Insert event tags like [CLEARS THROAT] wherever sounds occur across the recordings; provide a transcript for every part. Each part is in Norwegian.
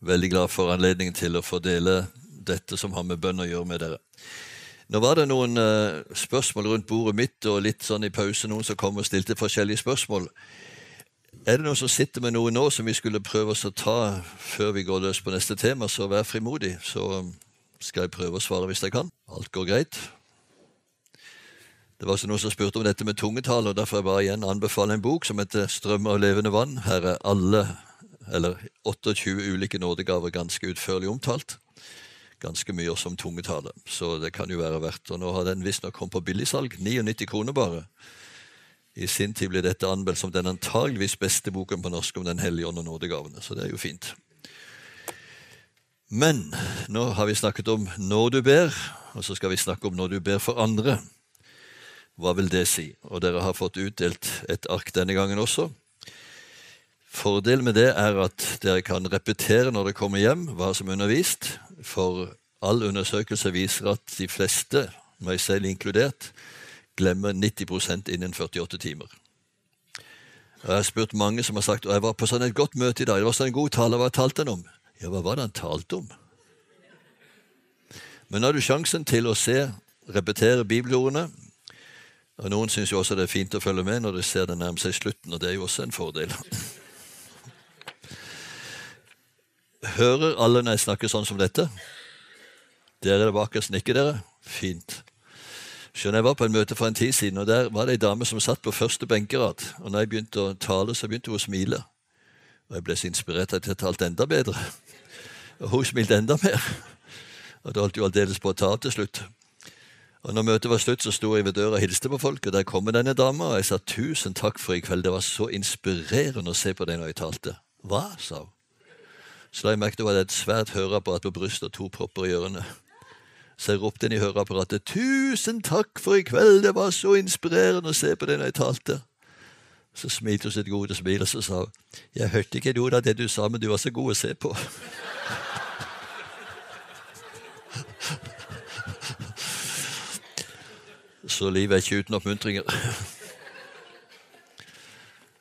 Veldig glad for anledningen til å fordele dette som har med bønn å gjøre med dere. Nå var det noen uh, spørsmål rundt bordet mitt, og litt sånn i pause noen som kom og stilte forskjellige spørsmål. Er det noen som sitter med noe nå som vi skulle prøve oss å ta før vi går løs på neste tema, så vær frimodig. Så skal jeg prøve å svare hvis jeg kan. Alt går greit. Det var også noen som spurte om dette med tungetale, og derfor jeg bare igjen anbefaler en bok som heter 'Strømmer av levende vann'. Her er alle, eller 28 ulike nådegaver ganske utførlig omtalt. Ganske mye også om tungetale, så det kan jo være verdt. Og nå har den visstnok kommet på billigsalg. 99 kroner bare. I sin tid ble dette anmeldt som den antageligvis beste boken på norsk om Den hellige ånd og nådegavene, så det er jo fint. Men nå har vi snakket om når du ber, og så skal vi snakke om når du ber for andre. Hva vil det si? Og dere har fått utdelt et ark denne gangen også. Fordelen med det er at dere kan repetere når dere kommer hjem, hva som er undervist. For all undersøkelse viser at de fleste, meg selv inkludert, glemmer 90% innen 48 timer. Jeg har spurt mange som har sagt og jeg var på sånn et godt møte i dag. Det var sånn en god tale. Hva talte han om? Ja, hva var det han talte om? Men nå har du sjansen til å se, repetere bibelordene, og Noen syns også det er fint å følge med når de ser det nærmer seg slutten, og det er jo også en fordel. Hører alle når jeg snakker sånn som dette? Dere der bak oss nikker dere? Fint. Skjønner Jeg var på en møte for en tid siden, og der var det ei dame som satt på første benkerad. Og når jeg begynte å tale, så begynte hun å smile. Og jeg ble så inspirert at jeg talte enda bedre. Og hun smilte enda mer. Og det holdt jo aldeles på å ta av til slutt. Og når møtet var slutt, så sto jeg ved døra og hilste på folk, og der kom denne dama, og jeg sa tusen takk for i kveld, det var så inspirerende å se på deg når jeg talte. Hva? sa hun. Så la jeg merke til at det var et svært høreapparat på brystet og to propper i ørene. Så jeg ropte inn i høreapparatet tusen takk for i kveld, det var så inspirerende å se på deg når jeg talte. Så smilte hun sitt gode smil, og så sa jeg hørte ikke noe av det du sa, men du var så god å se på. Så livet er ikke uten oppmuntringer.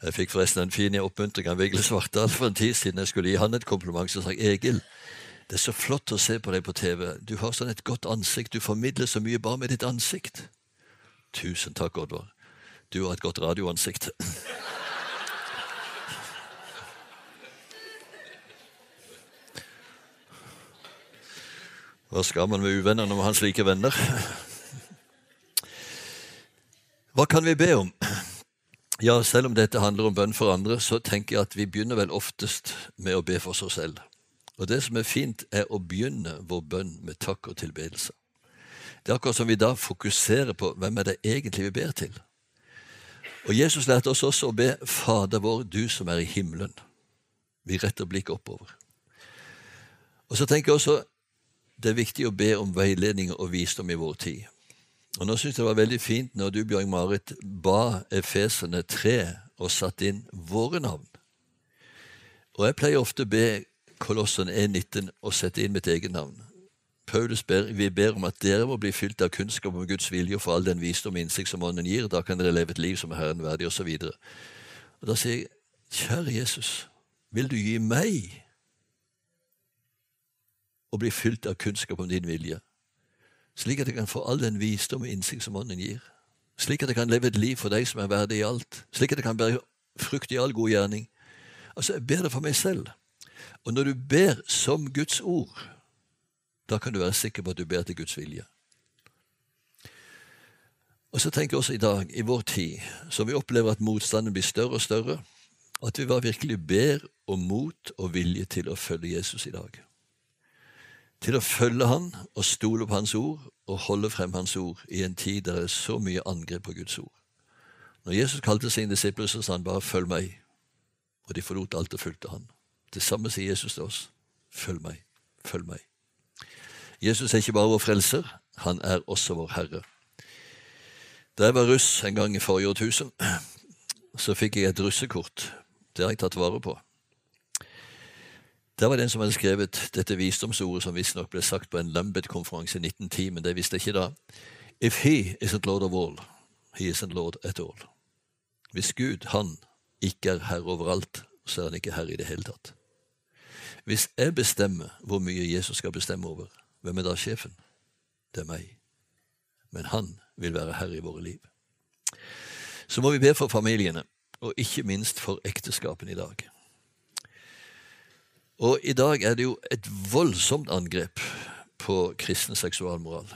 Jeg fikk forresten en fin oppmuntring av Vigle Svartdal for en tid siden. Jeg skulle gi han et kompliment. Så sa Egil, det er så flott å se på deg på TV. Du har sånn et godt ansikt. Du formidler så mye bare med ditt ansikt. Tusen takk, Oddvar. Du har et godt radioansikt. Hva skal man med uvenner når man har slike venner? Hva kan vi be om? Ja, Selv om dette handler om bønn for andre, så tenker jeg at vi begynner vel oftest med å be for oss selv. Og det som er fint, er å begynne vår bønn med takk og tilbedelse. Det er akkurat som vi da fokuserer på hvem er det egentlig vi ber til. Og Jesus lærte oss også å be Fader vår, du som er i himmelen. Vi retter blikket oppover. Og så tenker jeg også det er viktig å be om veiledning og visdom i vår tid. Og Nå syns jeg det var veldig fint når du, Bjørn Marit, ba Efeserne 3 og satte inn våre navn. Og jeg pleier ofte å be Kolossene 1,19 og sette inn mitt eget navn. Paulus ber, vi ber om at dere må bli fylt av kunnskap om Guds vilje og for all den visdom og innsikt som Ånden gir. Da kan dere leve et liv som er Herren verdig, osv. Da sier jeg, kjære Jesus, vil du gi meg å bli fylt av kunnskap om din vilje? Slik at jeg kan få all den visdom og innsikt som Ånden gir. Slik at jeg kan leve et liv for deg som er verdig i alt. Slik at jeg kan bære frukt i all god gjerning. Altså, Jeg ber det for meg selv. Og når du ber som Guds ord, da kan du være sikker på at du ber til Guds vilje. Og så tenker jeg også i dag, i vår tid, som vi opplever at motstanden blir større og større, at vi var virkelig ber om mot og vilje til å følge Jesus i dag til å følge Han og stole på Hans ord og holde frem Hans ord i en tid der det er så mye angrep på Guds ord. Når Jesus kalte sine disipler, så sa han bare 'følg meg', og de forlot alt og fulgte han. Det samme sier Jesus til oss. Følg meg, følg meg. Jesus er ikke bare vår frelser, han er også vår Herre. Da jeg var russ en gang i forrige årtusen, så fikk jeg et russekort. Det har jeg tatt vare på. Der var det en som hadde skrevet dette visdomsordet som visstnok ble sagt på en Lambeth-konferanse i 1910, men det visste jeg ikke da. If he isn't lord of all, he isn't lord at all. Hvis Gud, han, ikke er herre overalt, så er han ikke herre i det hele tatt. Hvis jeg bestemmer hvor mye Jesus skal bestemme over, hvem er da sjefen? Det er meg. Men han vil være herre i våre liv. Så må vi be for familiene, og ikke minst for ekteskapene i dag. Og i dag er det jo et voldsomt angrep på kristen seksualmoral.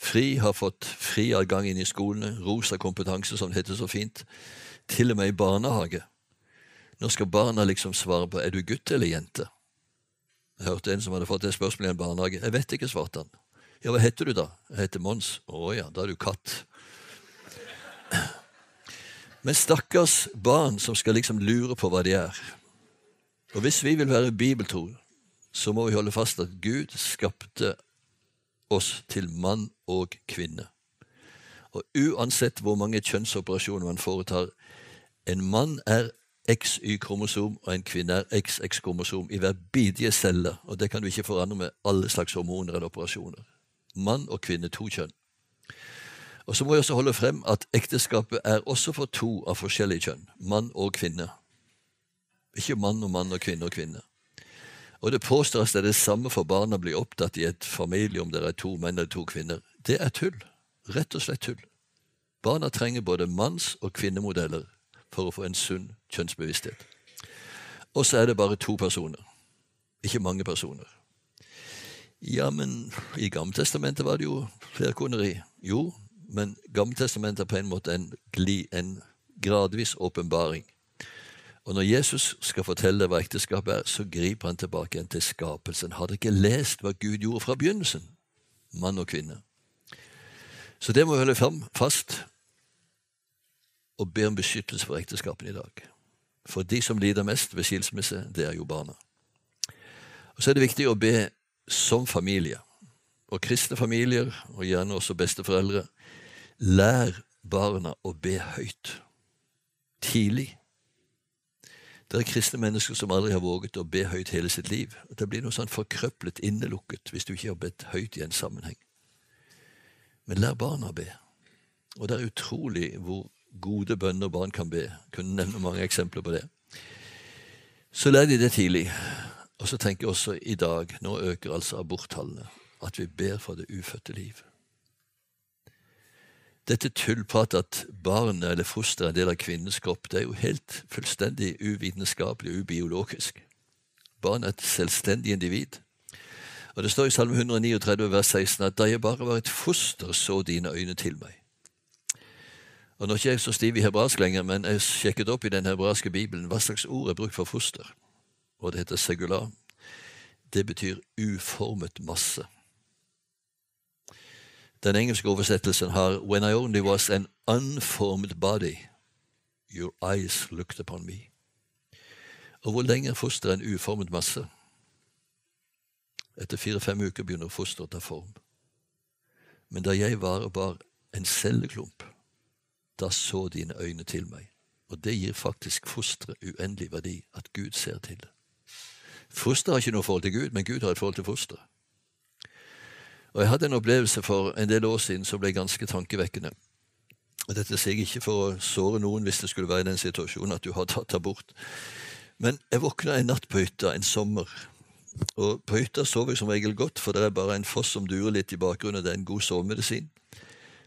FRI har fått fri adgang inn i skolene, rosa kompetanse, som det heter så fint, til og med i barnehage. Nå skal barna liksom svare på er du gutt eller jente. Jeg hørte en som hadde fått det spørsmålet i en barnehage. Jeg vet ikke, svarte han. Ja, hva heter du da? Jeg heter Mons. Å ja, da er du katt. Men stakkars barn som skal liksom lure på hva de er. Og hvis vi vil være bibeltro, så må vi holde fast at Gud skapte oss til mann og kvinne. Og uansett hvor mange kjønnsoperasjoner man foretar En mann er XY-kromosom, og en kvinne er XX-kromosom i hver bidige celle. Og det kan du ikke forandre med alle slags hormoner eller operasjoner. Mann og kvinne, to kjønn. Og så må vi også holde frem at ekteskapet er også for to av forskjellige kjønn. Mann og kvinne. Ikke mann og mann og kvinne og kvinne. Og det påstås det er det samme for barna bli opptatt i et familie om det er to menn eller to kvinner. Det er tull. Rett og slett tull. Barna trenger både manns- og kvinnemodeller for å få en sunn kjønnsbevissthet. Og så er det bare to personer. Ikke mange personer. Ja, men i Gammeltestamentet var det jo flerkoneri. Jo, men Gammeltestamentet er på en måte en, en gradvis åpenbaring. Og når Jesus skal fortelle hva ekteskapet er, så griper han tilbake igjen til skapelsen. Har dere ikke lest hva Gud gjorde fra begynnelsen? Mann og kvinne. Så det må vi holde fram, fast og be om beskyttelse for ekteskapene i dag. For de som lider mest ved skilsmisse, det er jo barna. Og Så er det viktig å be som familie. Og kristne familier, og gjerne også besteforeldre, lær barna å be høyt. Tidlig det er kristne mennesker som aldri har våget å be høyt hele sitt liv. Det blir noe sånn forkrøplet, innelukket, hvis du ikke har bedt høyt i en sammenheng. Men lær barna å be. Og det er utrolig hvor gode bønner barn kan be. Jeg kunne nevne mange eksempler på det. Så lær de det tidlig. Og så tenker jeg også i dag, nå øker altså aborttallene, at vi ber for det ufødte liv. Dette tullpratet at barnet eller fosteret er en del av kvinnens kropp, det er jo helt fullstendig uvitenskapelig og ubiologisk. Barnet er et selvstendig individ. Og Det står i Salme 139 vers 16 at da jeg bare var et foster, så dine øyne til meg. Og Nå er ikke jeg så stiv i hebraisk lenger, men jeg sjekket opp i den hebraiske bibelen hva slags ord er brukt for foster. Og det heter segular. Det betyr uformet masse. Den engelske oversettelsen har When I only was an unformed body, your eyes looked upon me. Og hvor lenge er fosteret en uformet masse? Etter fire-fem uker begynner fosteret å ta form. Men da jeg var og bar en celleklump, da så dine øyne til meg. Og det gir faktisk fosteret uendelig verdi, at Gud ser til det. Fosteret har ikke noe forhold til Gud, men Gud har et forhold til fosteret. Og Jeg hadde en opplevelse for en del år siden som ble ganske tankevekkende. Og Dette sier jeg ikke for å såre noen hvis det skulle være i den situasjonen at du har tatt abort. Men jeg våkna en natt på hytta en sommer. Og På hytta sover jeg som regel godt, for det er bare en foss som durer litt i bakgrunnen. Det er en god sovemedisin.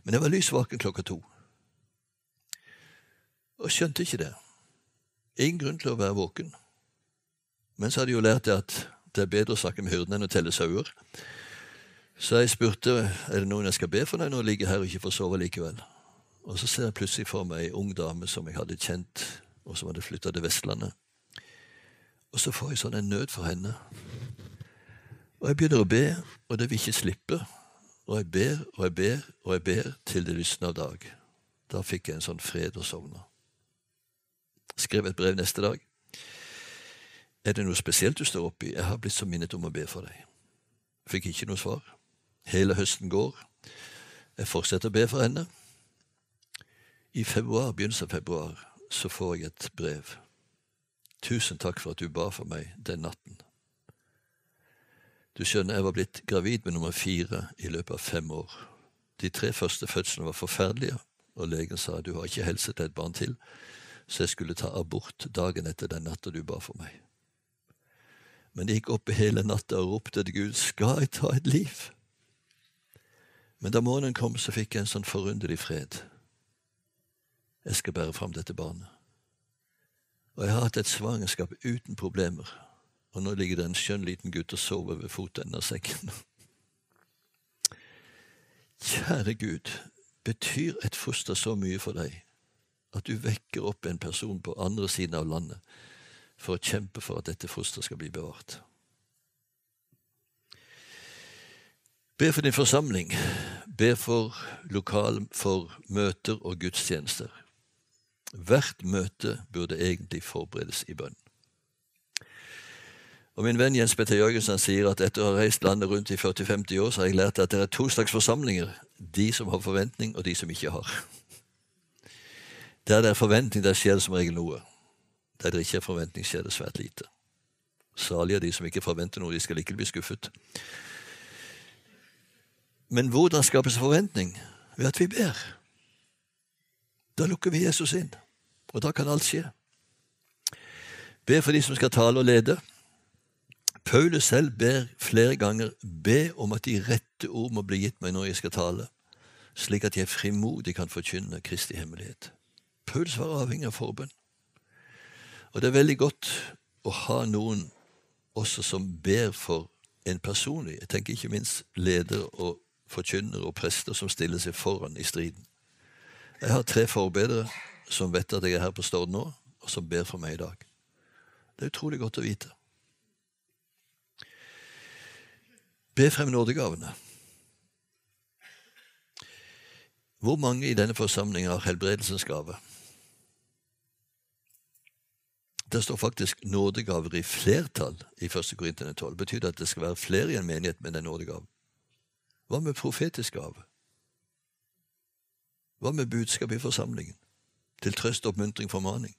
Men jeg var lys vaken klokka to. Og skjønte ikke det. Ingen grunn til å være våken. Men så hadde jeg jo lært det at det er bedre å snakke med hyrden enn å telle sauer. Så jeg spurte er det noen jeg skal be for deg nå ligger her og ikke får sove likevel. Og så ser jeg plutselig for meg ei ung dame som jeg hadde kjent, og som hadde flytta til Vestlandet. Og så får jeg sånn en nød for henne. Og jeg begynner å be, og det vil ikke slippe. Og jeg ber og jeg ber og jeg ber til det lysner av dag. Da fikk jeg en sånn fred og sovna. Skrev et brev neste dag. Er det noe spesielt du står oppi? Jeg har blitt så minnet om å be for deg. Fikk ikke noe svar. Hele høsten går. Jeg fortsetter å be for henne. I februar, begynnelsen av februar så får jeg et brev. Tusen takk for at du ba for meg den natten. Du skjønner, jeg var blitt gravid med nummer fire i løpet av fem år. De tre første fødslene var forferdelige, og legen sa du har ikke helse til et barn til, så jeg skulle ta abort dagen etter den natta du ba for meg. Men jeg gikk oppe hele natta og ropte til Gud, skal jeg ta et liv? Men da morgenen kom, så fikk jeg en sånn forunderlig fred. Jeg skal bære fram dette barnet. Og jeg har hatt et svangerskap uten problemer, og nå ligger det en skjønn liten gutt og sover ved fotenden av sekken. Kjære Gud, betyr et foster så mye for deg at du vekker opp en person på andre siden av landet for å kjempe for at dette fosteret skal bli bevart? Be for din forsamling. Be for lokal, for møter og gudstjenester. Hvert møte burde egentlig forberedes i bønn. Og Min venn Jens Petter Jørgensen sier at etter å ha reist landet rundt i 40-50 år, så har jeg lært at det er to slags forsamlinger. De som har forventning, og de som ikke har. Der det er forventning, der skjer det som regel noe. Der det ikke er forventning, skjer det svært lite. Salig er de som ikke forventer noe, de skal ikke bli skuffet. Men hvordan skapes forventning? Ved at vi ber. Da lukker vi Jesus inn, og da kan alt skje. Be for de som skal tale og lede. Paulus selv ber flere ganger be om at de rette ord må bli gitt meg når jeg skal tale, slik at jeg frimodig kan forkynne Kristi hemmelighet. Paulus var avhengig av forbønn. Og det er veldig godt å ha noen også som ber for en personlig. Jeg tenker ikke minst leder og forkynnere og prester som stiller seg foran i striden. Jeg har tre forbedere som vet at jeg er her på Stord nå, og som ber for meg i dag. Det er utrolig godt å vite. Be frem nådegavene. Hvor mange i denne forsamlingen har helbredelsens gave? Det står faktisk nådegaver i flertall i 1. Korintene 12. Betyr det at det skal være flere i en menighet med den nådegaven? Hva med profetisk gave? Hva med budskap i forsamlingen? Til trøst, oppmuntring, formaning?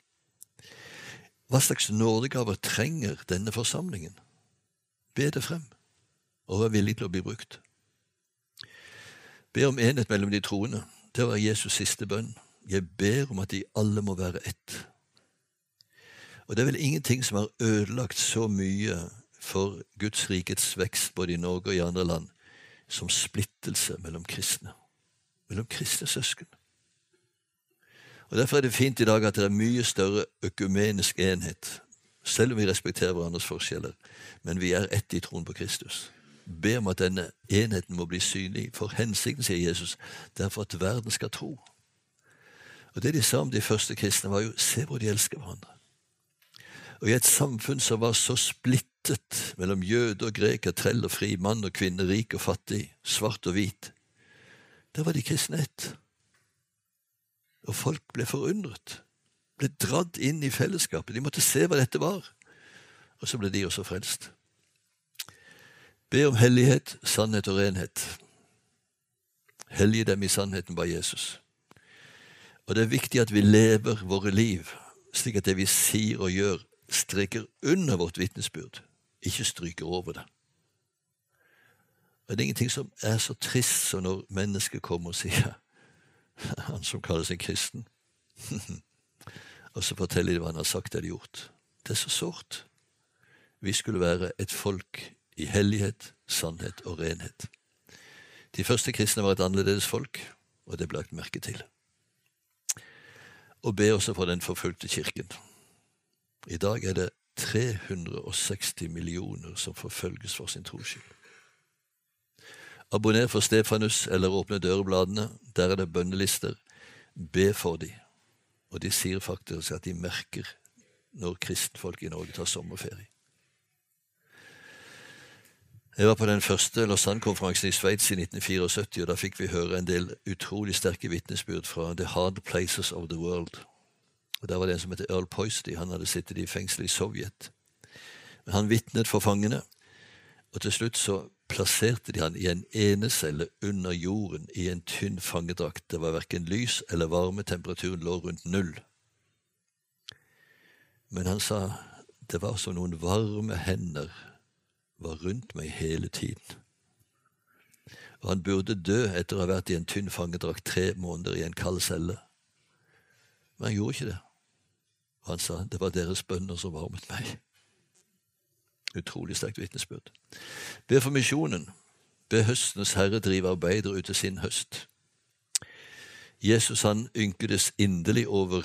Hva slags nådegaver trenger denne forsamlingen? Be det frem, og vær villig til å bli brukt. Be om enhet mellom de troende. Det var Jesus' siste bønn. Jeg ber om at de alle må være ett. Og det er vel ingenting som har ødelagt så mye for Guds rikets vekst både i Norge og i andre land, som splittelse mellom kristne. Mellom kristne søsken. Og Derfor er det fint i dag at det er mye større økumenisk enhet, selv om vi respekterer hverandres forskjeller. Men vi er ett i troen på Kristus. Be om at denne enheten må bli synlig. For hensikten, sier Jesus, det er for at verden skal tro. Og Det de sa om de første kristne, var jo se hvor de elsker hverandre. Og i et samfunn som var så splittet mellom jøde og greker, trell og fri, mann og kvinne, rik og fattig, svart og hvit, der var de kristne ett. Og folk ble forundret, ble dratt inn i fellesskapet. De måtte se hva dette var. Og så ble de også frelst. Be om hellighet, sannhet og renhet. Hellige dem i sannheten, ba Jesus. Og det er viktig at vi lever våre liv slik at det vi sier og gjør, streker under vårt vitnesbyrd, ikke stryker over det. Og Det er ingenting som er så trist som når mennesker kommer og sier [LAUGHS] han som kaller seg kristen, [LAUGHS] og så forteller de hva han har sagt eller gjort. Det er så sårt. Vi skulle være et folk i hellighet, sannhet og renhet. De første kristne var et annerledes folk, og det ble lagt merke til. Og be også for den forfulgte kirken. I dag er det 360 millioner som forfølges for sin troskyld. Abonner for Stefanus eller åpne dørbladene. Der er det bønnelister. Be for dem. Og de sier faktisk at de merker når kristenfolk i Norge tar sommerferie. Jeg var på den første Lausanne-konferansen i Sveits i 1974, og da fikk vi høre en del utrolig sterke vitnesbyrd fra The Hard Places of the World. Og Der var det en som het Earl Poisty. Han hadde sittet i fengsel i Sovjet. Men Han vitnet for fangene, og til slutt så plasserte de han i en enecelle under jorden i en tynn fangedrakt. Det var verken lys eller varme, temperaturen lå rundt null. Men han sa det var som noen varme hender var rundt meg hele tiden. Og han burde dø etter å ha vært i en tynn fangedrakt tre måneder i en kald celle. Men han gjorde ikke det. Og han sa det var deres bønner som varmet meg. Utrolig sterkt vitnesbyrd. Be for misjonen. Be høstens herre drive arbeider ut til sin høst. Jesus han ynkedes inderlig over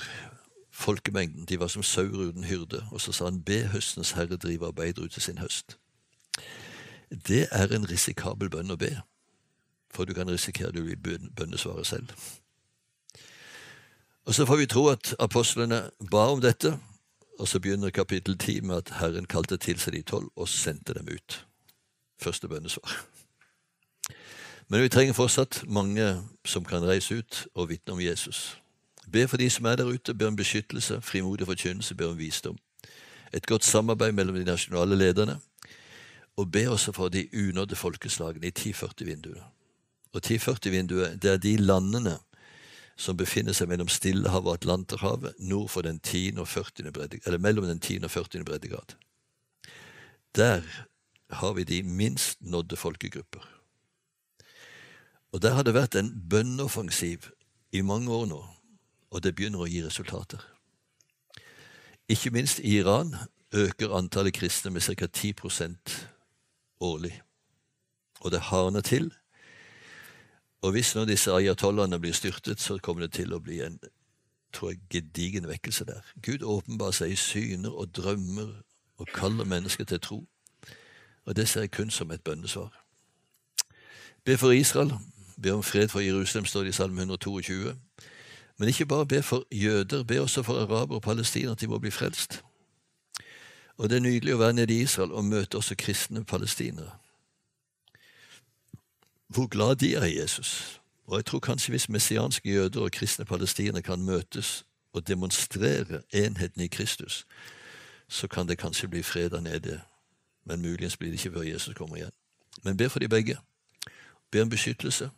folkemengden. De var som sauer uten hyrde. Og så sa han be høstens herre drive arbeider ut til sin høst. Det er en risikabel bønn å be, for du kan risikere du blir bønnesvaret selv. Og Så får vi tro at apostlene ba om dette, og så begynner kapittel 10 med at Herren kalte til seg de tolv og sendte dem ut. Første bønnesvar. Men vi trenger fortsatt mange som kan reise ut og vitne om Jesus. Be for de som er der ute, be om beskyttelse, frimodig forkynnelse, be om visdom. Et godt samarbeid mellom de nasjonale lederne. Og be også for de unådde folkeslagene i 1040-vinduet. Og 1040-vinduet, det er de landene som befinner seg mellom Stillehavet og Atlanterhavet, nord for den 10. og 40. bredde, eller mellom den 10. og 40. breddegrad. Der har vi de minst nådde folkegrupper. Og der har det vært en bønneoffensiv i mange år nå, og det begynner å gi resultater. Ikke minst i Iran øker antallet kristne med ca. 10 årlig. Og det hardner til. Og hvis nå disse ayatollahene blir styrtet, så kommer det til å bli en tror jeg, gedigen vekkelse der. Gud åpenbarer seg i syner og drømmer og kaller mennesker til tro. Og det ser jeg kun som et bønnesvar. Be for Israel. Be om fred for Jerusalem, står det i Salme 122. Men ikke bare be for jøder, be også for araber og palestinere at de må bli frelst. Og det er nydelig å være nede i Israel og møte også kristne palestinere. Hvor glad de er i Jesus. Og jeg tror kanskje hvis messianske jøder og kristne palestinere kan møtes og demonstrere enheten i Kristus, så kan det kanskje bli fred der nede. Men muligens blir det ikke før Jesus kommer igjen. Men be for de begge. Be om beskyttelse.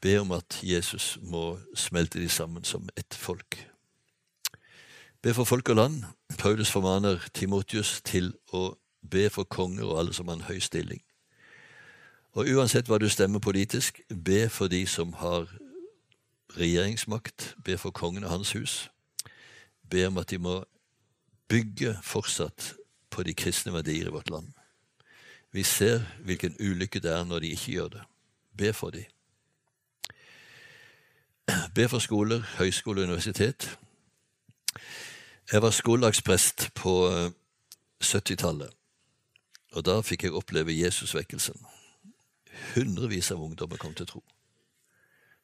Be om at Jesus må smelte de sammen som ett folk. Be for folk og land. Paulus formaner Timotius til å be for konger og alle som har en høy stilling. Og uansett hva du stemmer politisk, be for de som har regjeringsmakt. Be for kongen og hans hus. Be om at de må bygge fortsatt på de kristne verdier i vårt land. Vi ser hvilken ulykke det er når de ikke gjør det. Be for de. Be for skoler, høyskole og universitet. Jeg var skolelagsprest på 70-tallet, eh, og da fikk jeg oppleve Jesusvekkelsen. Hundrevis av ungdommer kom til tro.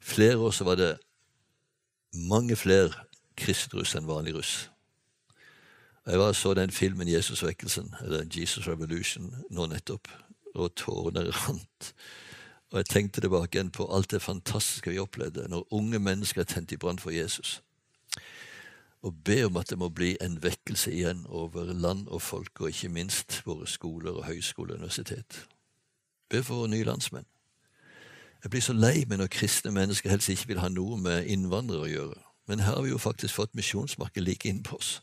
Flere år så var det mange flere kristruss enn vanlig russ. Jeg var så den filmen Jesusvekkelsen, eller Jesus Revolution, nå nettopp, og tårene rant. Og jeg tenkte tilbake igjen på alt det fantastiske vi opplevde når unge mennesker er tent i brann for Jesus. Og be om at det må bli en vekkelse igjen over land og folk, og ikke minst våre skoler og høyskole og universitet. Be for våre nye landsmenn. Jeg blir så lei meg når kristne mennesker helst ikke vil ha noe med innvandrere å gjøre. Men her har vi jo faktisk fått misjonsmarkedet like inn på oss.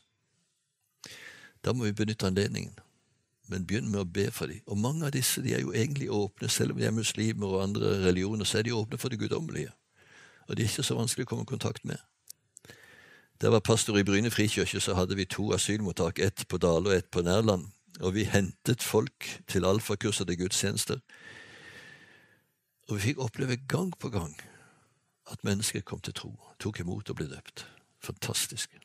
Da må vi benytte anledningen men begynn med å be for dem. Og mange av disse de er jo egentlig åpne, selv om de er muslimer og andre religioner, så er de åpne for det guddommelige. Og de er ikke så vanskelig å komme i kontakt med. Der var pastor i Bryne frikirke, så hadde vi to asylmottak, ett på Dale og ett på Nærland. Og vi hentet folk til alfakurs og til gudstjenester. Og vi fikk oppleve gang på gang at mennesker kom til tro, tok imot og ble døpt. Fantastisk.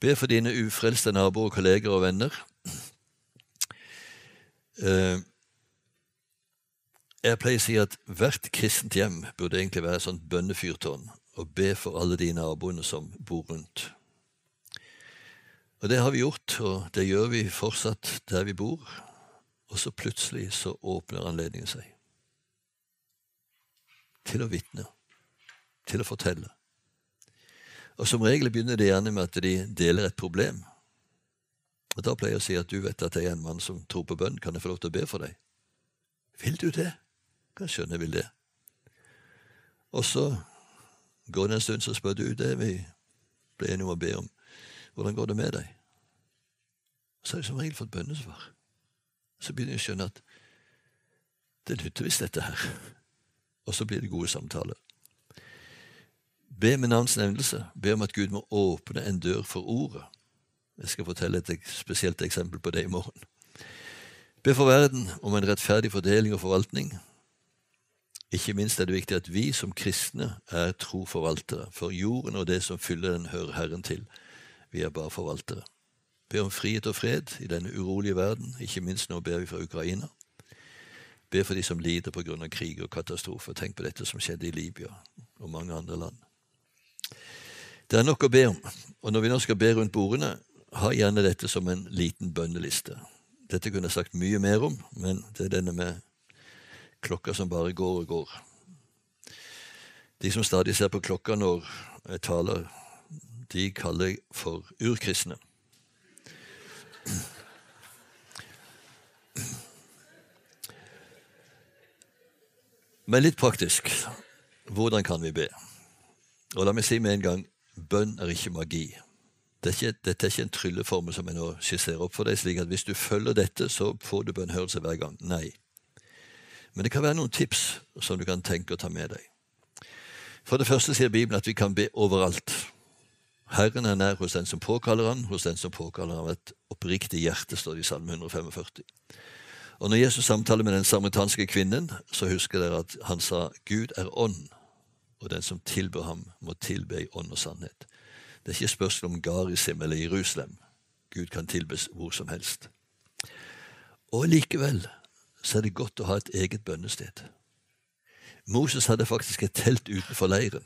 Be for dine ufrelste naboer, kolleger og venner. Eh, jeg pleier å si at hvert kristent hjem burde egentlig være et sånt bønnefyrtårn og be for alle de naboene som bor rundt. Og Det har vi gjort, og det gjør vi fortsatt der vi bor. Og så plutselig så åpner anledningen seg til å vitne, til å fortelle. Og Som regel begynner det gjerne med at de deler et problem. Og Da pleier jeg å si at du vet at jeg er en mann som tror på bønn. Kan jeg få lov til å be for deg? Vil du det? Kan skjønne jeg vil det. Og så går det en stund, så spør du det vi ble enige om å be om. Hvordan går det med deg? Så har jeg som regel fått bønnesvar. Så begynner jeg å skjønne at det nytter visst, dette her. Og så blir det gode samtaler. Be med navns nevnelse. Be om at Gud må åpne en dør for ordet Jeg skal fortelle et spesielt eksempel på det i morgen. Be for verden om en rettferdig fordeling og forvaltning. Ikke minst er det viktig at vi som kristne er troforvaltere, for jorden og det som fyller den, hører Herren til. Vi er bare forvaltere. Be om frihet og fred i denne urolige verden, ikke minst nå ber vi for Ukraina. Be for de som lider pga. krig og katastrofer. Tenk på dette som skjedde i Libya og mange andre land. Det er nok å be om, og når vi nå skal be rundt bordene, ha gjerne dette som en liten bønneliste. Dette kunne jeg sagt mye mer om, men det er denne med klokka som bare går og går. De som stadig ser på klokka når jeg taler, de kaller for urkristne. Men litt praktisk hvordan kan vi be? Og la meg si med en gang bønn er ikke magi. Det er ikke, dette er ikke en trylleformel som jeg nå skisserer opp for deg, slik at hvis du følger dette, så får du bønnhørelse hver gang. Nei. Men det kan være noen tips som du kan tenke å ta med deg. For det første sier Bibelen at vi kan be overalt. Herren er nær hos den som påkaller han, hos den som påkaller ham et oppriktig hjerte, står det i Salme 145. Og når Jesus samtaler med den samaritanske kvinnen, så husker dere at han sa Gud er ånd, og den som tilber ham, må tilbe i ånd og sannhet. Det er ikke spørsmål om Garisim eller Jerusalem. Gud kan tilbes hvor som helst. Og likevel så er det godt å ha et eget bønnested. Moses hadde faktisk et telt utenfor leiren.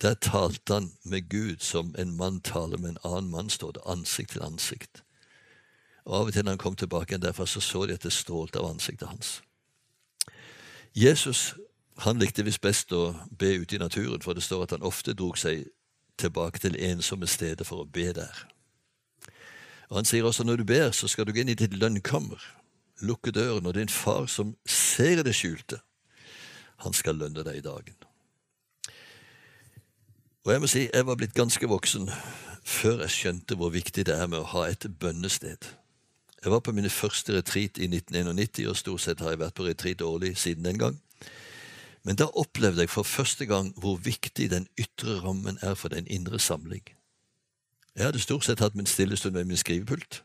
Der talte han med Gud som en mann taler med en annen mann, står det, ansikt til ansikt. Og Av og til når han kom tilbake igjen derfra, så så de at det strålte av ansiktet hans. Jesus han likte visst best å be ute i naturen, for det står at han ofte drog seg tilbake til ensomme steder for å be der. Og Han sier også når du ber, så skal du gå inn i ditt lønnkammer, lukke døren, og din far som ser det skjulte, han skal lønne deg i dagen. Og jeg må si, jeg var blitt ganske voksen før jeg skjønte hvor viktig det er med å ha et bønnested. Jeg var på mine første retreat i 1991, og stort sett har jeg vært på retreat årlig siden den gang. Men da opplevde jeg for første gang hvor viktig den ytre rammen er for den indre samling. Jeg hadde stort sett hatt min stillestund ved min skrivepult.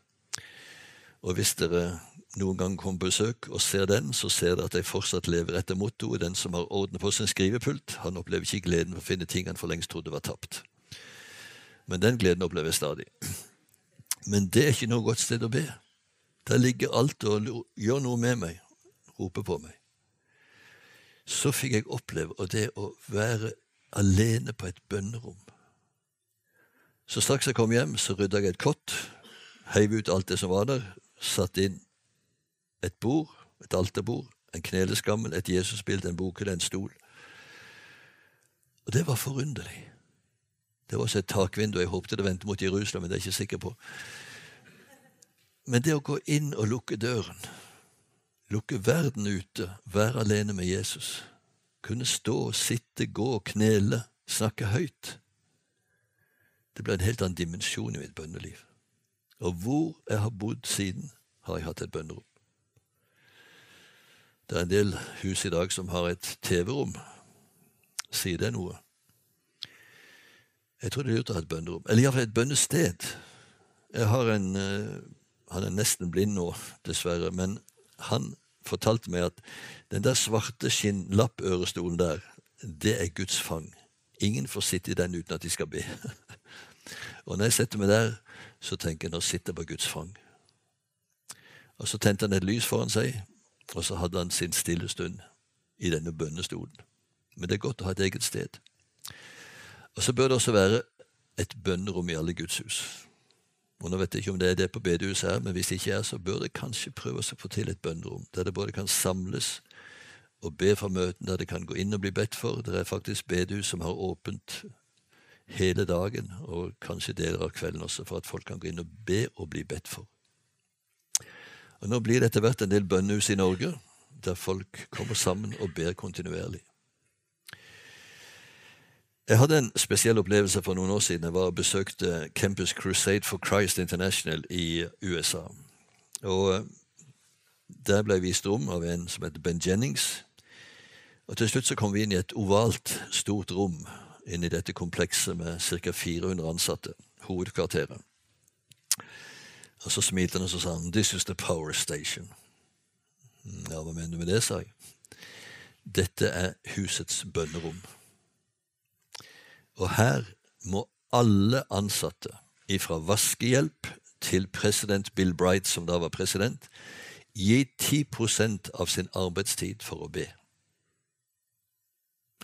Og hvis dere noen gang kommer på besøk og ser den, så ser dere at jeg fortsatt lever etter mottoet 'Den som har orden på sin skrivepult, han opplever ikke gleden for å finne ting han for lengst trodde var tapt'. Men den gleden opplever jeg stadig. Men det er ikke noe godt sted å be. Der ligger alt og gjør noe med meg, roper på meg. Så fikk jeg oppleve og det å være alene på et bønnerom. Så straks jeg kom hjem, så rydda jeg et kott, heiv ut alt det som var der, satte inn et bord, et alterbord, en kneleskammel, et Jesusbilde, en bokhylle, en stol. Og det var forunderlig. Det var også et takvindu. Jeg håpte det vendte mot Jerusalem, men det er jeg ikke sikker på. Men det å gå inn og lukke døren, lukke verden ute, være alene med Jesus, kunne stå, sitte, gå, knele, snakke høyt Det ble en helt annen dimensjon i mitt bønneliv. Og hvor jeg har bodd siden, har jeg hatt et bønnerom. Det er en del hus i dag som har et TV-rom. Sier det noe? Jeg tror det er lurt å ha et bønnerom. Eller iallfall et bønnested. Jeg har en uh, Han er nesten blind nå, dessverre, men han fortalte meg at den der svarte skinnlappørestolen der, det er Guds fang. Ingen får sitte i den uten at de skal be. [LAUGHS] Og når jeg setter meg der, så tenker jeg nå sitter jeg på Guds fang. Og så tente han et lys foran seg, og så hadde han sin stille stund i denne bønnestolen. Men det er godt å ha et eget sted. Og så bør det også være et bønnerom i alle gudshus. Og Nå vet jeg ikke om det er det på bedehuset her, men hvis det ikke er, så bør det kanskje prøve å få til et bønnerom, der det både kan samles og be for møtene, der det kan gå inn og bli bedt for. Det er faktisk bedehus som har åpent hele dagen, og kanskje deler av kvelden også, for at folk kan gå inn og be og bli bedt for. Og Nå blir det etter hvert en del bønnehus i Norge der folk kommer sammen og ber kontinuerlig. Jeg hadde en spesiell opplevelse for noen år siden. Jeg var og besøkte Campus Crusade for Christ International i USA. Og eh, Der ble jeg vist rom av en som heter Ben Jennings. Og Til slutt så kom vi inn i et ovalt, stort rom inn i dette komplekset med ca. 400 ansatte, hovedkvarteret. Og så smilte han og så sa han, 'This is the power station'. Ja, hva mener du med det, sa jeg. Dette er husets bønnerom. Og her må alle ansatte, ifra vaskehjelp til president Bill Bright, som da var president, gi 10% av sin arbeidstid for å be.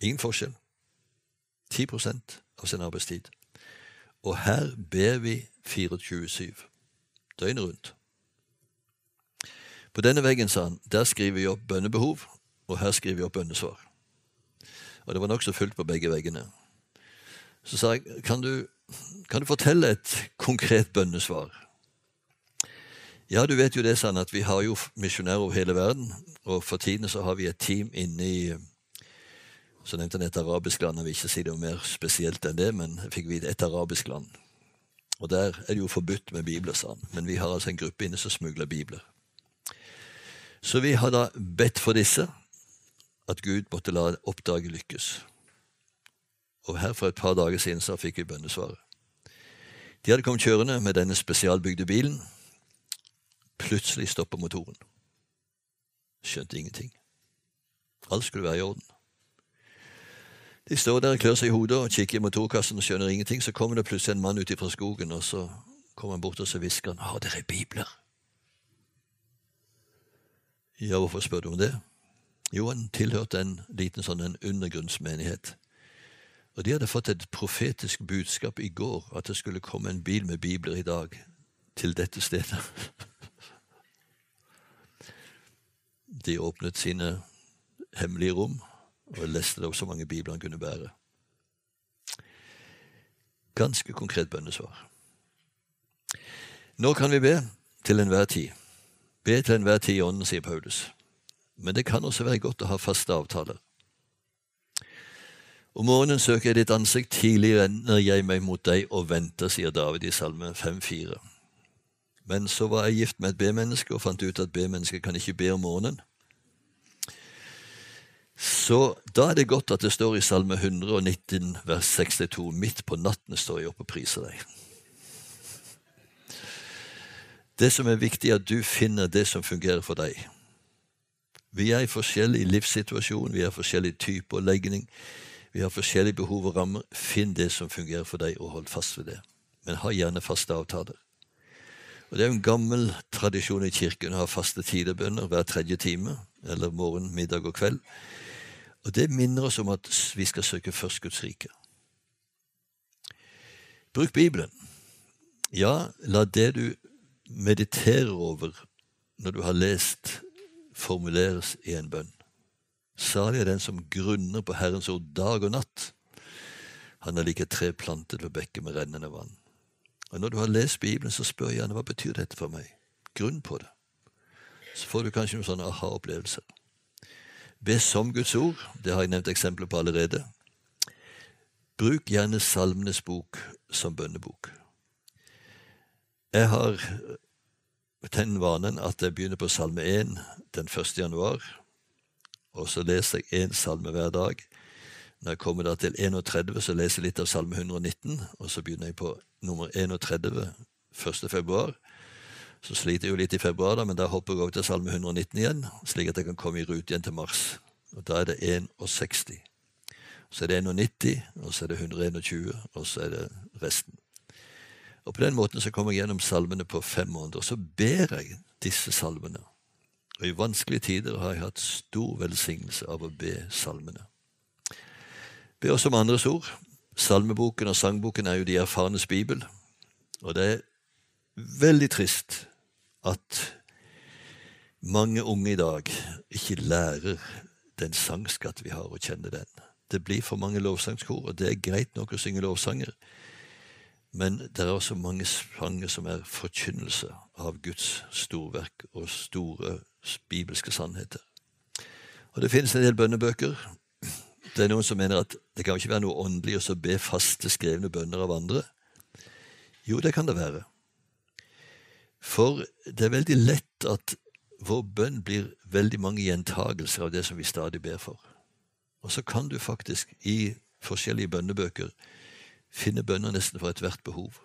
Ingen forskjell. 10% av sin arbeidstid. Og her ber vi 24-7, døgnet rundt. På denne veggen, sa han, der skriver vi opp bønnebehov, og her skriver vi opp bønnesvar. Og det var nokså fullt på begge veggene. Så sa jeg, kan du, kan du fortelle et konkret bønnesvar? Ja, du vet jo det, sa han, at vi har jo misjonærer over hele verden, og for tiden så har vi et team inne i så nevnte han et arabisk land. Jeg vil ikke si det mer spesielt enn det, men jeg fikk vite et arabisk land. Og Der er det jo forbudt med bibler, sa han. Men vi har altså en gruppe inne som smugler bibler. Så vi har da bedt for disse at Gud måtte la oppdraget lykkes. Og her for et par dager siden så fikk vi bønnesvaret. De hadde kommet kjørende med denne spesialbygde bilen. Plutselig stopper motoren. Skjønte ingenting. Alt skulle være i orden. De står der og klør seg i hodet og kikker i motorkassen og skjønner ingenting. Så kommer det plutselig en mann ut fra skogen, og så kommer han bort og så hvisker han, har dere bibler? Ja, hvorfor spør du om det? Jo, han tilhørte en liten sånn en undergrunnsmenighet. Og de hadde fått et profetisk budskap i går, at det skulle komme en bil med bibler i dag til dette stedet. [LAUGHS] De åpnet sine hemmelige rom og leste det opp så mange bibler han kunne bære. Ganske konkret bønnesvar. Nå kan vi be til enhver tid. Be til enhver tid i ånden, sier Paulus. Men det kan også være godt å ha faste avtaler. Om morgenen søker jeg ditt ansikt, tidlig renner jeg meg mot deg og venter, sier David i Salme 5,4. Men så var jeg gift med et B-menneske og fant ut at B-mennesket kan ikke be om morgenen. Så da er det godt at det står i Salme 119 vers 62 midt på natten står jeg opp og priser deg. Det som er viktig, er at du finner det som fungerer for deg. Vi er i forskjellig livssituasjon, vi har forskjellig type og legning. Vi har forskjellige behov og rammer. Finn det som fungerer for deg, og hold fast ved det. Men ha gjerne faste avtaler. Og Det er en gammel tradisjon i kirken å ha faste tiderbønner hver tredje time, eller morgen, middag og kveld. Og det minner oss om at vi skal søke først Guds rike. Bruk Bibelen. Ja, la det du mediterer over når du har lest, formuleres i en bønn. Salig er den som grunner på Herrens ord dag og natt. Han er like tre plantet ved bekket med rennende vann. Og Når du har lest Bibelen, så spør gjerne hva betyr dette for meg. Grunn på det. Så får du kanskje noen sånne aha-opplevelser. Be som Guds ord. Det har jeg nevnt eksempler på allerede. Bruk gjerne Salmenes bok som bønnebok. Jeg har den vanen at jeg begynner på Salme 1 den 1. januar, og så leser jeg én salme hver dag. Når jeg kommer da til 31, så leser jeg litt av Salme 119, og så begynner jeg på nummer 31 1. februar. Så sliter jeg jo litt i februar, da, men da hopper jeg over til Salme 119 igjen, slik at jeg kan komme i rute igjen til mars. Og Da er det 61. Så er det 91, og så er det 121, og så er det resten. Og På den måten så kommer jeg gjennom salmene på fem måneder. Og så ber jeg disse salmene. Og I vanskelige tider har jeg hatt stor velsignelse av å be salmene. Be også om andres ord. Salmeboken og sangboken er jo de erfarnes bibel. Og det er veldig trist at mange unge i dag ikke lærer den sangskatt vi har, og kjenner den. Det blir for mange lovsangskor, og det er greit nok å synge lovsanger. Men det er også mange sanger som er forkynnelse av Guds storverk og store bibelske sannheter. Og Det finnes en del bønnebøker. Det er noen som mener at det kan ikke være noe åndelig å be faste, skrevne bønner av andre. Jo, det kan det være. For det er veldig lett at vår bønn blir veldig mange gjentagelser av det som vi stadig ber for. Og så kan du faktisk i forskjellige bønnebøker finne bønner nesten for ethvert behov.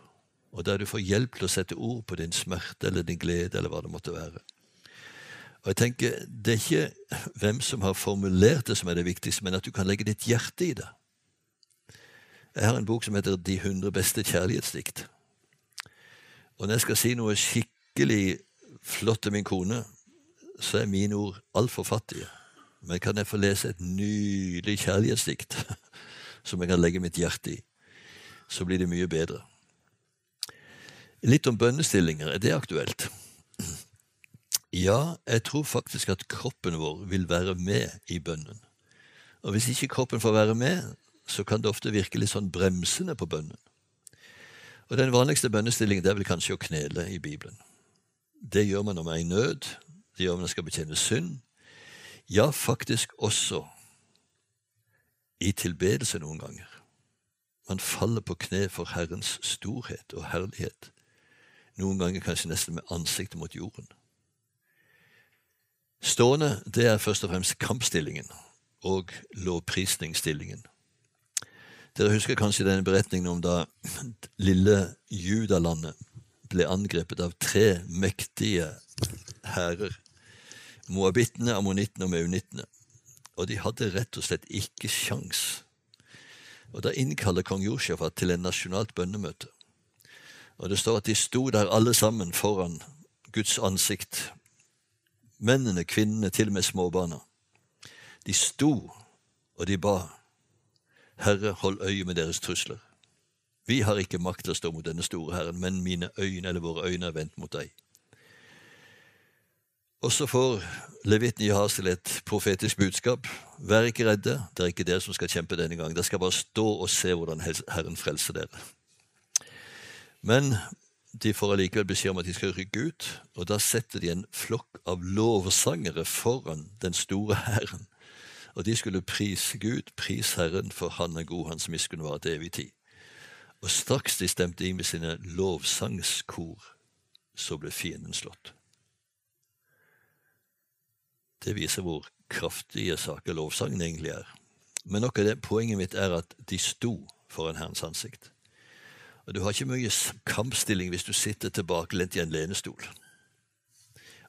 og der du får hjelp til å sette ord på din smerte eller din glede eller hva det måtte være. Og jeg tenker, Det er ikke hvem som har formulert det som er det viktigste, men at du kan legge ditt hjerte i det. Jeg har en bok som heter De 100 beste kjærlighetsdikt. Og når jeg skal si noe skikkelig flott til min kone, så er mine ord altfor fattige. Men kan jeg få lese et nydelig kjærlighetsdikt [LAUGHS] som jeg kan legge mitt hjerte i, så blir det mye bedre. Litt om bønnestillinger. Er det aktuelt? [CLEARS THROAT] Ja, jeg tror faktisk at kroppen vår vil være med i bønnen. Og hvis ikke kroppen får være med, så kan det ofte virke litt sånn bremsende på bønnen. Og Den vanligste bønnestillingen det er vel kanskje å knele i Bibelen. Det gjør man når man er i nød, det gjør man når man skal betjene synd. Ja, faktisk også i tilbedelse noen ganger. Man faller på kne for Herrens storhet og herlighet. Noen ganger kanskje nesten med ansiktet mot jorden. Stående det er først og fremst kampstillingen og lovprisningsstillingen. Dere husker kanskje denne beretningen om da [CLEARS THROAT] lille Judalandet ble angrepet av tre mektige hærer. Moabittene, ammonittene og maunittene. Og de hadde rett og slett ikke sjans. Og Da innkaller kong Josjafat til en nasjonalt bønnemøte. Og Det står at de sto der alle sammen foran Guds ansikt. Mennene, kvinnene, til og med småbarna. De sto, og de ba. Herre, hold øye med deres trusler. Vi har ikke makt til å stå mot denne store Herren, men mine øyne eller våre øyne er vendt mot deg. Og så får levitten til et profetisk budskap. Vær ikke redde, det er ikke dere som skal kjempe denne gang. Dere skal bare stå og se hvordan Herren frelser dere. Men de får allikevel beskjed om at de skal rykke ut, og da setter de en flokk av lovsangere foran den store Herren. Og de skulle prise Gud, pris Herren, for Han er god, Hans miskunn var til evig tid. Og straks de stemte inn med sine lovsangskor, så ble fienden slått. Det viser hvor kraftige saker lovsangen egentlig er. Men nok av det, poenget mitt er at de sto foran Herrens ansikt. Og Du har ikke mye kampstilling hvis du sitter tilbakelent i en lenestol.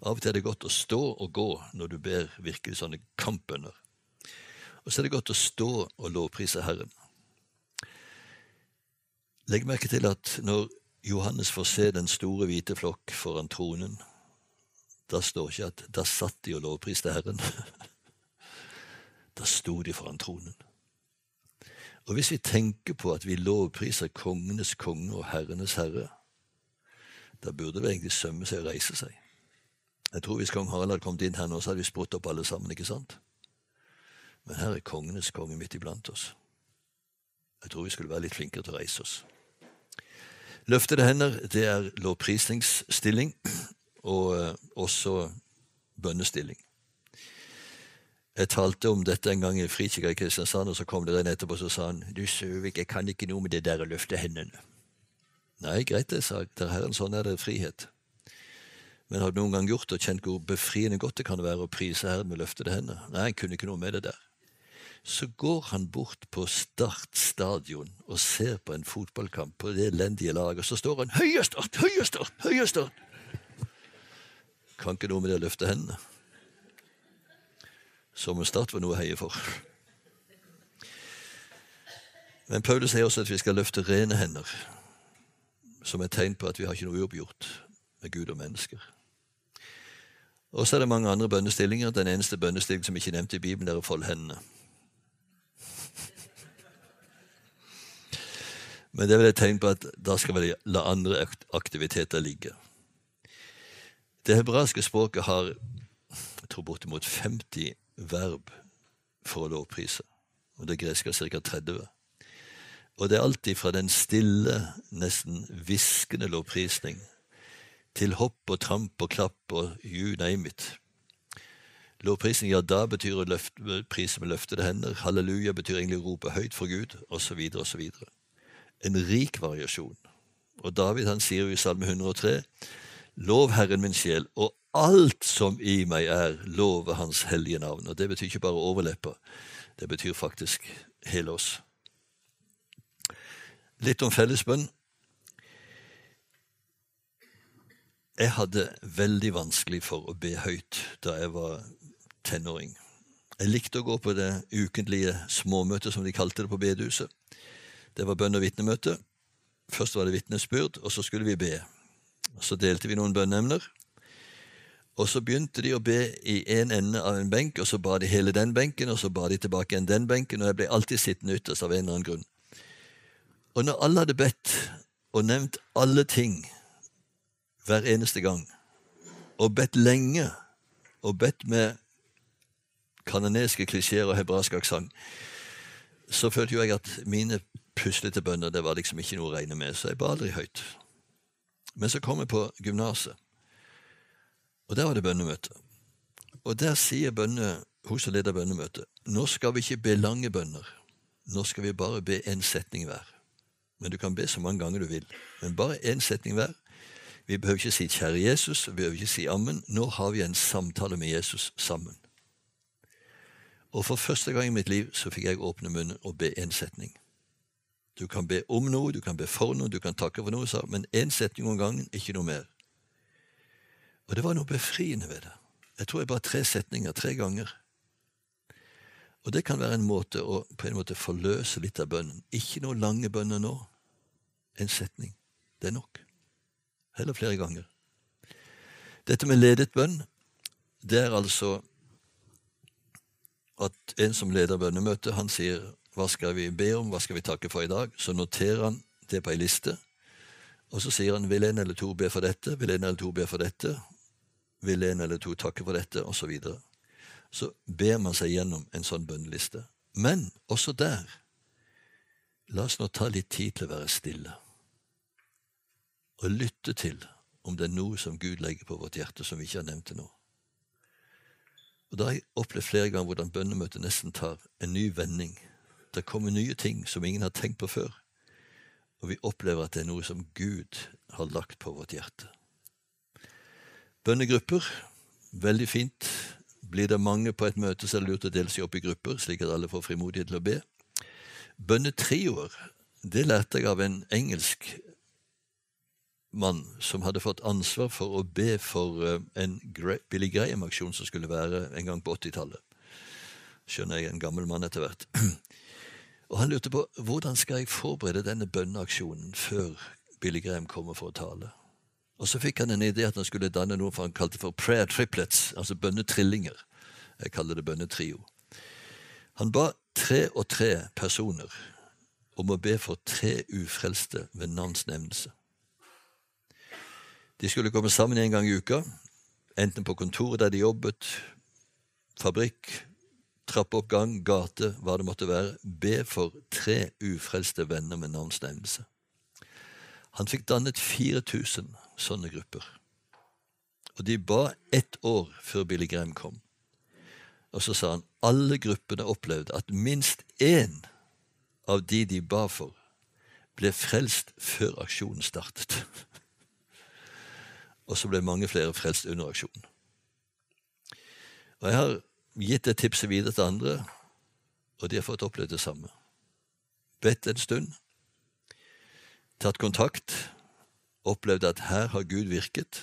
Av og til er det godt å stå og gå når du ber virkelig sånne kampbønner. Og så er det godt å stå og lovprise Herren. Legg merke til at når Johannes får se den store hvite flokk foran tronen, da står ikke at da satt de og lovpriste Herren. [LAUGHS] Da sto de foran tronen. Og hvis vi tenker på at vi lovpriser kongenes konge og herrenes herre, da burde det egentlig sømme seg å reise seg. Jeg tror Hvis kong Harald hadde kommet inn her nå, så hadde vi sprutt opp alle sammen. ikke sant? Men her er kongenes konge midt iblant oss. Jeg tror vi skulle være litt flinkere til å reise oss. Løftede hender det er lovprisningsstilling og eh, også bønnestilling. Jeg talte om dette en gang i Frikirka i Kristiansand, og så kom det en etterpå og sa han, du Søvik, jeg kan ikke noe med det der å løfte hendene. Nei, greit det, sa jeg. Der Herren, sånn er det frihet. Men har du noen gang gjort og kjent hvor befriende godt det kan være å prise Herren med løftede hender? Nei, jeg kunne ikke noe med det der. Så går han bort på startstadion og ser på en fotballkamp på det elendige laget, og så står han 'Høye start! Høye start! Høye start!' Kan ikke noe med det å løfte hendene. Som en start var noe å heie for. Men Paulus sier også at vi skal løfte rene hender, som et tegn på at vi har ikke noe uoppgjort med Gud og mennesker. Og så er det mange andre bønnestillinger. Den eneste bønnestillingen som ikke er nevnt i Bibelen, er å folde hendene. Men det er vel et tegn på at da skal vi la andre aktiviteter ligge. Det hebraiske språket har jeg tror bortimot 50 verb for å lovprise, og det greske har ca. 30. Og det er alltid fra den stille, nesten hviskende lovprisning til hopp og tramp og klapp og you name it. Lovprisning, ja, da betyr å løfte, prise med løftede hender. Halleluja betyr egentlig å rope høyt for Gud, osv., osv. En rik variasjon. Og David han sier jo i Salme 103 Lov Herren min sjel, og alt som i meg er, love Hans hellige navn. Og Det betyr ikke bare overlepper, det betyr faktisk hele oss. Litt om fellesbønn. Jeg hadde veldig vanskelig for å be høyt da jeg var tenåring. Jeg likte å gå på det ukentlige småmøtet, som de kalte det på bedehuset. Det var bønn- og vitnemøte. Først var det vitnesbyrd, og så skulle vi be. Så delte vi noen bønneemner. Og så begynte de å be i en ende av en benk, og så ba de hele den benken, og så ba de tilbake igjen den benken, og jeg ble alltid sittende ytterst av en eller annen grunn. Og når alle hadde bedt og nevnt alle ting hver eneste gang, og bedt lenge, og bedt med kanoniske klisjeer og hebraisk aksent, så følte jo jeg at mine puslete bønner det var liksom ikke noe å regne med, så jeg ba aldri høyt. Men så kom jeg på gymnaset, og der var det bønnemøte. Og der sier bønne, hun som leder bønnemøtet, nå skal vi ikke be lange bønner, nå skal vi bare be én setning hver. Men du kan be så mange ganger du vil, men bare én setning hver. Vi behøver ikke si 'Kjære Jesus', vi behøver ikke si 'Ammen'. Nå har vi en samtale med Jesus sammen. Og for første gang i mitt liv så fikk jeg åpne munnen og be én setning. Du kan be om noe, du kan be for noe, du kan takke for noe, sa, men én setning om gangen, ikke noe mer. Og det var noe befriende ved det. Jeg tror jeg bare tre setninger tre ganger. Og det kan være en måte å på en måte forløse litt av bønnen. Ikke noe lange bønner nå. En setning. Det er nok. Heller flere ganger. Dette med ledet bønn, det er altså at en som leder bønnemøtet, han sier hva skal vi be om, hva skal vi takke for i dag? Så noterer han det på ei liste, og så sier han vil en eller to be for dette, vil en eller to be for dette, vil en eller to takke for dette, osv. Så, videre. så ber man seg gjennom en sånn bønneliste. Men også der, la oss nå ta litt tid til å være stille og lytte til om det er noe som Gud legger på vårt hjerte som vi ikke har nevnt til nå. Og Da har jeg opplevd flere ganger hvordan bønnemøtet nesten tar en ny vending. Det kommer nye ting som ingen har tenkt på før, og vi opplever at det er noe som Gud har lagt på vårt hjerte. Bønnegrupper, veldig fint. Blir det mange på et møte, så er det lurt å dele seg opp i grupper, slik at alle får frimodighet til å be. Bønnetrioer, det lærte jeg av en engelsk mann som hadde fått ansvar for å be for eh, en Billy Graham-aksjon som skulle være en gang på 80-tallet. Skjønner jeg en gammel mann etter hvert. [CLEARS THROAT] Og han lurte på hvordan skal jeg forberede denne bønneaksjonen før Billy Graham kommer for å tale. Og så fikk han en idé at han skulle danne noe han kalte for prayer triplets, altså bønnetrillinger. Jeg kaller det bønnetrio. Han ba tre og tre personer om å be for tre ufrelste ved navnsnevnelse. De skulle komme sammen en gang i uka, enten på kontoret der de jobbet, fabrikk, trappeoppgang, gate, hva det måtte være. Be for tre ufrelste venner med navnsnevnelse. Han fikk dannet 4000 sånne grupper. Og de ba ett år før Billy Graham kom. Og så sa han alle gruppene opplevde at minst én av de de ba for, ble frelst før aksjonen startet. [LAUGHS] Og så ble mange flere frelst under aksjonen. Og Jeg har gitt det tipset videre til andre, og de har fått opplevd det samme. Bedt en stund, tatt kontakt, opplevd at her har Gud virket.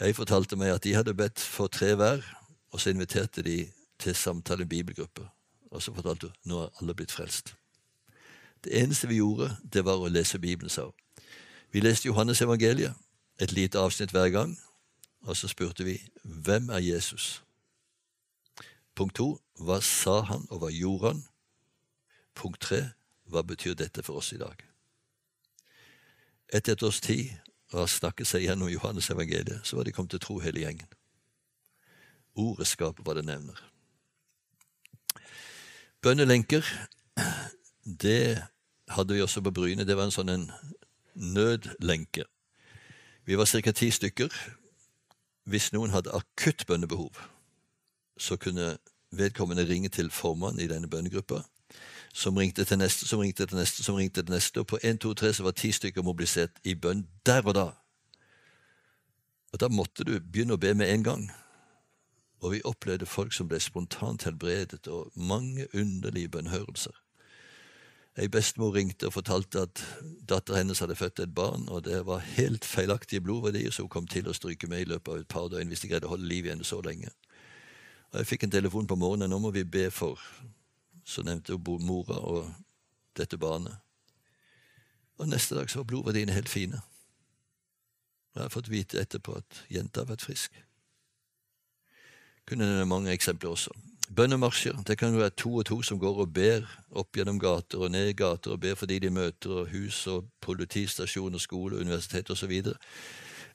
Jeg fortalte meg at de hadde bedt for tre hver, og så inviterte de til samtale i bibelgruppe. Og så fortalte hun nå er alle blitt frelst. Det eneste vi gjorde, det var å lese Bibelen, sa hun. Vi leste Johannes evangeliet et lite avsnitt hver gang, og så spurte vi hvem er Jesus? Punkt to hva sa han, og hva gjorde han? Punkt tre hva betyr dette for oss i dag? Etter et års tid og har snakket seg gjennom Johannes evangeliet, så var de kommet til tro hele gjengen. Ordet skaper hva det nevner. Bønnelenker, det hadde vi også på Bryne. Det var en sånn en nødlenke. Vi var ca. ti stykker. Hvis noen hadde akutt bønnebehov, så kunne vedkommende ringe til formannen i denne bønnegruppa, som ringte til neste, som ringte til neste, som ringte til neste. Og på 1, 2, 3 så var ti stykker mobilisert i bønn der og da. Og da måtte du begynne å be med en gang. Og vi opplevde folk som ble spontant helbredet, og mange underlige bønnhørelser. Ei bestemor ringte og fortalte at datteren hennes hadde født et barn, og det var helt feilaktige blodverdier, så hun kom til å stryke med i løpet av et par døgn hvis de greide å holde liv i henne så lenge. Og Jeg fikk en telefon på morgenen. Nå må vi be for Så nevnte hun mora og dette barnet. Og neste dag så var blodverdiene helt fine. Og jeg har fått vite etterpå at jenta har vært frisk. Kunne nevne mange eksempler også. Bønnemarsjer. Det kan jo være to og to som går og ber opp gjennom gater og ned i gater og ber for de de møter og hus og politistasjoner, skole, universitet osv.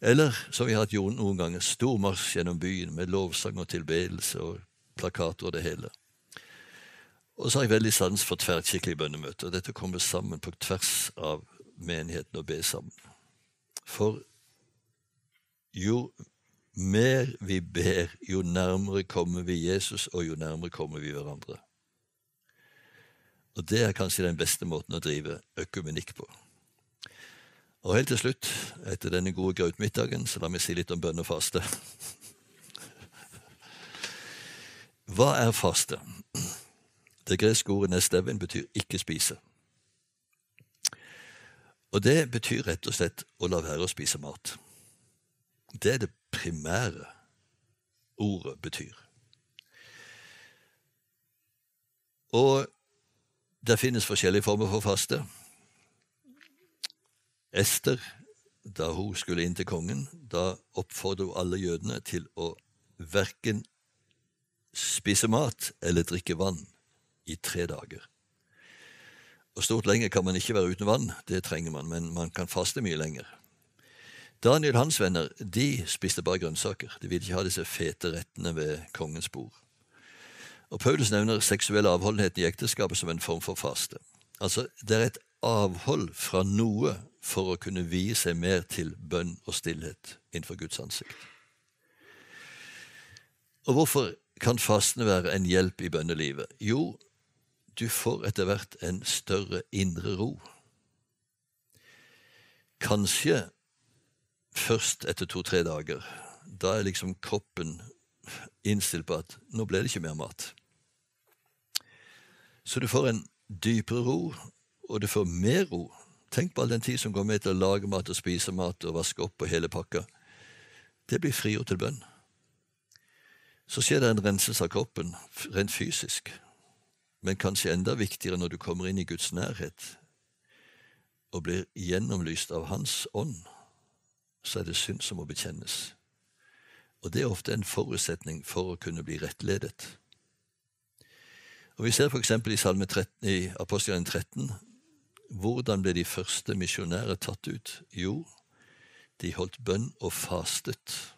Eller, som vi har hatt gjort noen ganger, stor marsj gjennom byen med lovsang og tilbedelse og plakater og det hele. Og så har jeg veldig sans for tverrkirkelige bønnemøter. Dette kommer sammen på tvers av menigheten og be sammen. For jo mer vi ber, jo nærmere kommer vi Jesus, og jo nærmere kommer vi hverandre. Og det er kanskje den beste måten å drive økumenikk på. Og helt til slutt, etter denne gode grautmiddagen, så la meg si litt om bønn og faste. Hva er faste? Det greske ordet nesteven betyr ikke spise. Og det betyr rett og slett å la være å spise mat. Det er det primære ordet betyr. Og det finnes forskjellige former for faste. Ester, da hun skulle inn til kongen, da oppfordret hun alle jødene til å verken spise mat eller drikke vann i tre dager. Og Stort lenger kan man ikke være uten vann, det trenger man, men man kan faste mye lenger. Daniel hans venner de spiste bare grønnsaker. De ville ikke ha disse fete rettene ved kongens bord. Og Paulus nevner seksuell avholdenhet i ekteskapet som en form for faste. Altså, Det er et avhold fra noe for å kunne vie seg mer til bønn og stillhet innenfor Guds ansikt. Og hvorfor kan fastene være en hjelp i bønnelivet? Jo, du får etter hvert en større indre ro. Kanskje først etter to-tre dager. Da er liksom kroppen innstilt på at nå ble det ikke mer mat. Så du får en dypere ro, og du får mer ro. Tenk på all den tid som går med til å lage mat og spise mat og vaske opp og hele pakka. Det blir frigjort til bønn. Så skjer det en renselse av kroppen, rent fysisk. Men kanskje enda viktigere når du kommer inn i Guds nærhet og blir gjennomlyst av Hans ånd så er det synd som må bekjennes. Og det er ofte en forutsetning for å kunne bli rettledet. Og Vi ser f.eks. i Salme 13, i Apostelen 13 hvordan ble de første misjonærer tatt ut? Jo, de holdt bønn og fastet.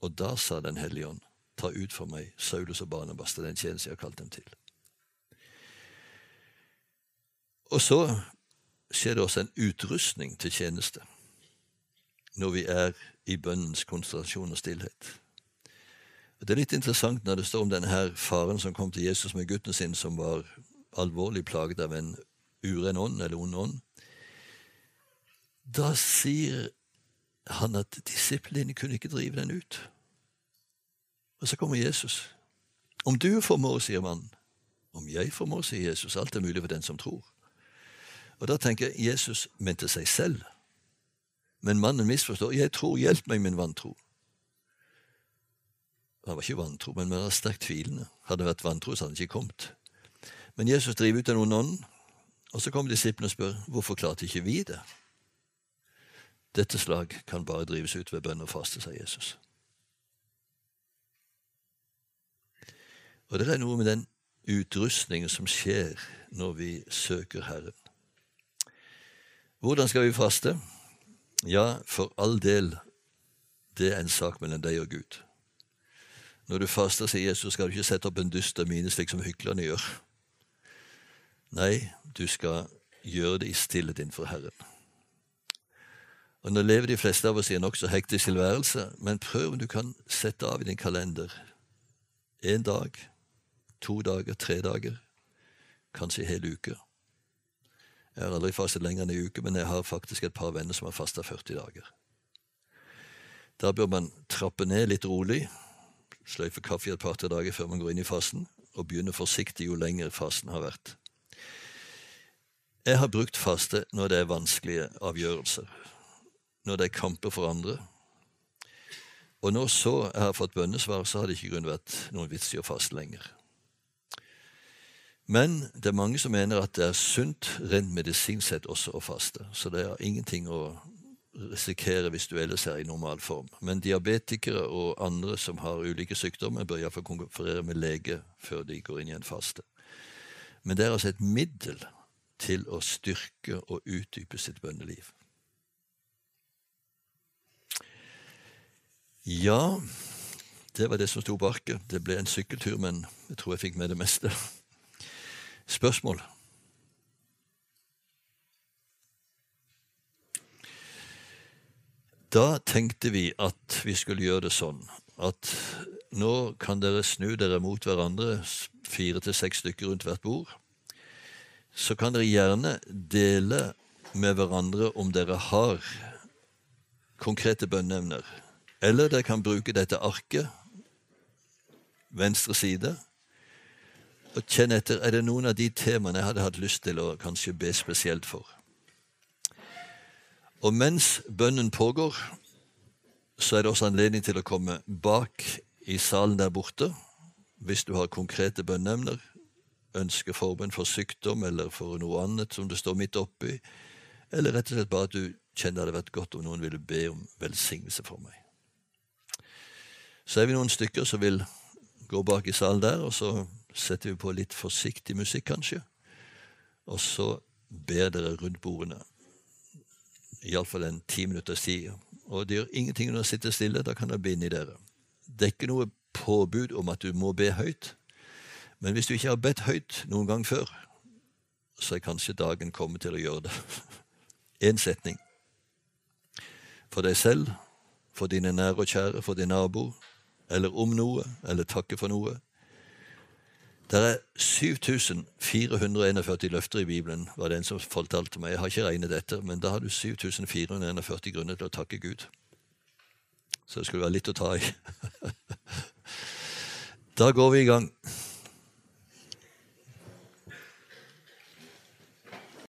Og da sa Den hellige ånd, ta ut for meg Saulus og Barnabas til den tjeneste jeg har kalt dem til. Og så skjer det også en utrustning til tjeneste når vi er i bønnens konsentrasjon og stillhet. Det er litt interessant når det står om denne faren som kom til Jesus med gutten sin, som var alvorlig plaget av en uren ånd, eller ond ånd. Da sier han at disiplene kunne ikke drive den ut. Og så kommer Jesus. Om du formår, sier mannen. Om jeg formår, sier Jesus. Alt er mulig for den som tror. Og da tenker jeg Jesus mente seg selv. Men mannen misforstår. 'Jeg tror, hjelp meg, min vantro'. Han var ikke vantro, men var sterkt tvilende. Hadde det vært vantro, så hadde han ikke kommet. Men Jesus driver ut den onde ånd, og så kommer disiplene og spør hvorfor klarte ikke vi det? Dette slag kan bare drives ut ved bønn og faste, sa Jesus. Og det er noe med den utrustningen som skjer når vi søker Herren. Hvordan skal vi faste? Ja, for all del, det er en sak mellom deg og Gud. Når du faster, sier Jesus, skal du ikke sette opp en dyster mine slik som hyklerne gjør. Nei, du skal gjøre det i stillhet innenfor Herren. Og Nå lever de fleste av oss i en nokså hektisk tilværelse, men prøv om du kan sette av i din kalender én dag, to dager, tre dager, kanskje en hel uke. Jeg har aldri fastet lenger enn en uke, men jeg har faktisk et par venner som har fasta 40 dager. Da bør man trappe ned litt rolig, sløyfe kaffe et par-tre dager før man går inn i fasten, og begynne forsiktig jo lenger fasten har vært. Jeg har brukt faste når det er vanskelige avgjørelser, når det er kamper for andre. Og når så jeg har fått bønnesvar, så har det ikke grunn vært noen vits i å faste lenger. Men det er mange som mener at det er sunt rent medisinsk sett også å faste. Så det er ingenting å risikere hvis du ellers er i normal form. Men diabetikere og andre som har ulike sykdommer, bør iallfall konferere med lege før de går inn i en faste. Men det er altså et middel til å styrke og utdype sitt bønneliv. Ja, det var det som sto på arket. Det ble en sykkeltur, men jeg tror jeg fikk med det meste. Spørsmål? Da tenkte vi at vi skulle gjøre det sånn at nå kan dere snu dere mot hverandre, fire til seks stykker rundt hvert bord. Så kan dere gjerne dele med hverandre om dere har konkrete bønneemner. Eller dere kan bruke dette arket, venstre side, og kjenne etter er det noen av de temaene jeg hadde hatt lyst til å kanskje be spesielt for. Og mens bønnen pågår, så er det også anledning til å komme bak i salen der borte hvis du har konkrete bønneemner, ønsker forbønn for sykdom eller for noe annet som du står midt oppi, eller rett og slett bare at du kjenner det hadde vært godt om noen ville be om velsignelse for meg. Så er vi noen stykker som vil gå bak i salen der, og så setter vi på litt forsiktig musikk, kanskje. Og så ber dere rundt bordene. Iallfall en ti minutters tid. Og det gjør ingenting når dere sitter stille. Da kan dere binde i dere. Det er ikke noe påbud om at du må be høyt. Men hvis du ikke har bedt høyt noen gang før, så er kanskje dagen kommet til å gjøre det. [LAUGHS] Én setning. For deg selv, for dine nære og kjære, for din nabo, eller om noe, eller takke for noe. Det er 7441 løfter i Bibelen, var det en som fortalte meg. Jeg har ikke regnet dette, men da har du 7441 grunner til å takke Gud. Så det skulle være litt å ta i. [LAUGHS] da går vi i gang.